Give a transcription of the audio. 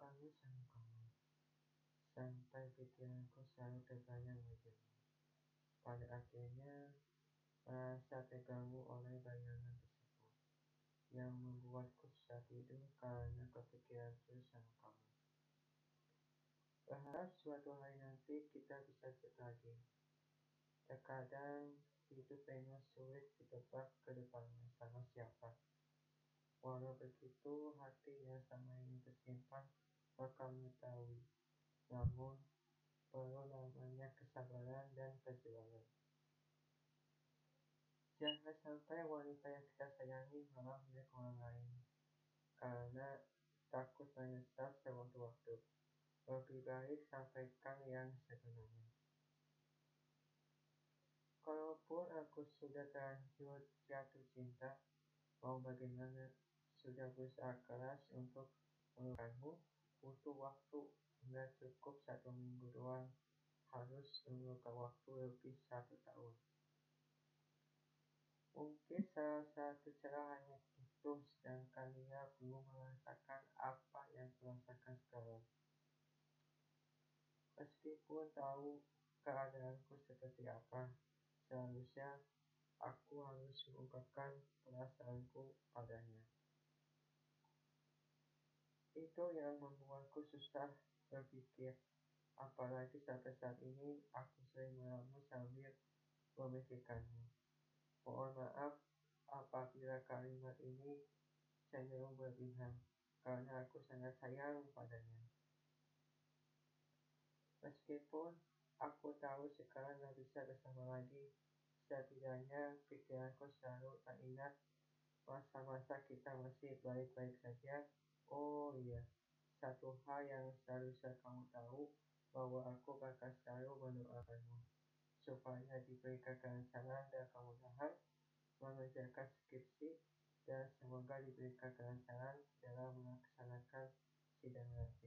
kangen sama kamu, sampai pikiranku selalu terbayang wajahmu. Pada akhirnya, merasa terganggu oleh bayangan tersebut, yang membuatku susah tidur karena kepikiran terus sama kamu. Berharap suatu hari nanti kita bisa lagi. Terkadang hidup memang sulit ditebak ke depannya sama siapa. Walau begitu, hati yang sama ini tersimpan bakal mengetahui. Namun, perlu namanya kesabaran dan perjuangan. Jangan sampai wanita yang kita sayangi malah milik orang lain, karena takut menyesal sewaktu-waktu. Lebih baik sampaikan yang sebenarnya. Kalaupun aku sudah terlanjur jatuh cinta, mau bagaimana? Sudah berusaha keras untuk melupakanmu, butuh waktu, nggak cukup satu minggu doang, harus memerlukan waktu lebih satu tahun. Mungkin salah satu cara hanya itu, sedangkan dia belum merasakan apa yang kurasakan sekarang. Meskipun tahu keadaanku seperti apa, seharusnya aku harus mengungkapkan perasaanku padanya. Itu yang membuatku susah berpikir, apalagi sampai saat ini aku sering meramu sambil memikirkanmu. Mohon maaf apabila kalimat ini cenderung berlebihan, karena aku sangat sayang padanya. Meskipun aku tahu sekarang nggak bisa bersama lagi, setidaknya pikiranku selalu teringat masa-masa kita masih baik-baik saja. Oh iya, satu hal yang seharusnya kamu tahu, bahwa aku bakal selalu mendoakanmu, supaya diberikan kelancaran dan kemudahan mengerjakan skripsi, dan semoga diberikan kelancaran dalam melaksanakan sidang nanti.